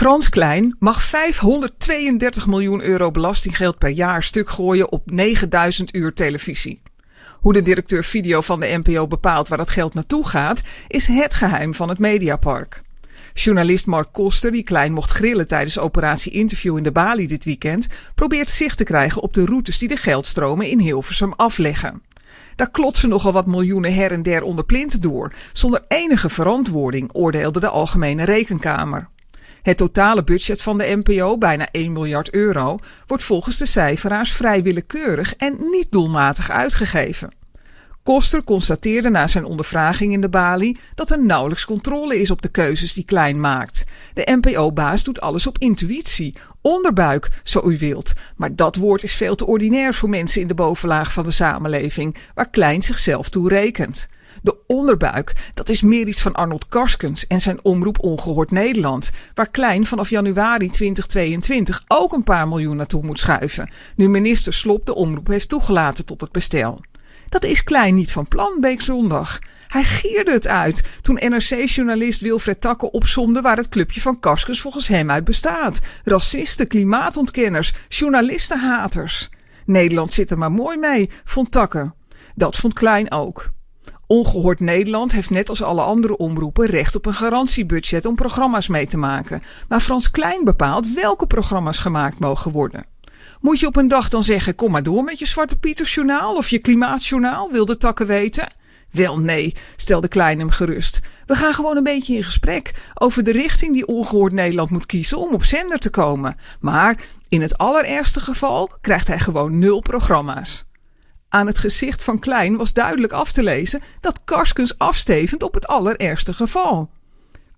Frans Klein mag 532 miljoen euro belastinggeld per jaar stuk gooien op 9000 uur televisie. Hoe de directeur video van de NPO bepaalt waar dat geld naartoe gaat, is het geheim van het Mediapark. Journalist Mark Koster, die Klein mocht grillen tijdens operatie Interview in de Bali dit weekend, probeert zicht te krijgen op de routes die de geldstromen in Hilversum afleggen. Daar klotsen nogal wat miljoenen her en der onder plinten door, zonder enige verantwoording, oordeelde de Algemene Rekenkamer. Het totale budget van de NPO, bijna 1 miljard euro, wordt volgens de cijferaars vrij willekeurig en niet doelmatig uitgegeven. Koster constateerde na zijn ondervraging in de Bali dat er nauwelijks controle is op de keuzes die Klein maakt. De NPO-baas doet alles op intuïtie, onderbuik, zo u wilt. Maar dat woord is veel te ordinair voor mensen in de bovenlaag van de samenleving, waar Klein zichzelf toe rekent. De onderbuik, dat is meer iets van Arnold Karskens en zijn omroep Ongehoord Nederland, waar Klein vanaf januari 2022 ook een paar miljoen naartoe moet schuiven, nu minister Slop de omroep heeft toegelaten tot het bestel. Dat is Klein niet van plan, week zondag. Hij gierde het uit toen NRC-journalist Wilfred Takke opzomde waar het clubje van Karskens volgens hem uit bestaat. Racisten, klimaatontkenners, journalistenhaters. Nederland zit er maar mooi mee, vond Takke. Dat vond Klein ook. Ongehoord Nederland heeft net als alle andere omroepen recht op een garantiebudget om programma's mee te maken. Maar Frans Klein bepaalt welke programma's gemaakt mogen worden. Moet je op een dag dan zeggen, kom maar door met je Zwarte Pietersjournaal of je Klimaatjournaal, wil de takken weten? Wel nee, stelde Klein hem gerust. We gaan gewoon een beetje in gesprek over de richting die Ongehoord Nederland moet kiezen om op zender te komen. Maar in het allerergste geval krijgt hij gewoon nul programma's. Aan het gezicht van Klein was duidelijk af te lezen dat Karskens afstevend op het allerergste geval.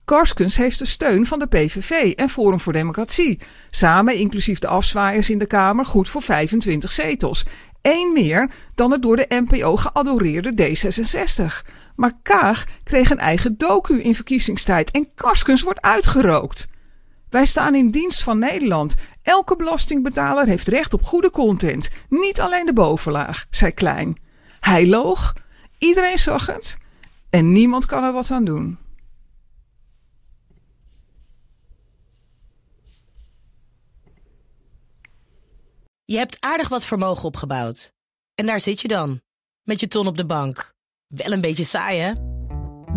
Karskens heeft de steun van de PVV en Forum voor Democratie, samen inclusief de afzwaaiers in de Kamer goed voor 25 zetels. Eén meer dan het door de NPO geadoreerde D66. Maar Kaag kreeg een eigen docu in verkiezingstijd en Karskens wordt uitgerookt. Wij staan in dienst van Nederland. Elke belastingbetaler heeft recht op goede content. Niet alleen de bovenlaag, zei Klein. Hij loog, iedereen zag het en niemand kan er wat aan doen. Je hebt aardig wat vermogen opgebouwd. En daar zit je dan, met je ton op de bank. Wel een beetje saai, hè?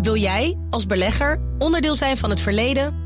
Wil jij, als belegger, onderdeel zijn van het verleden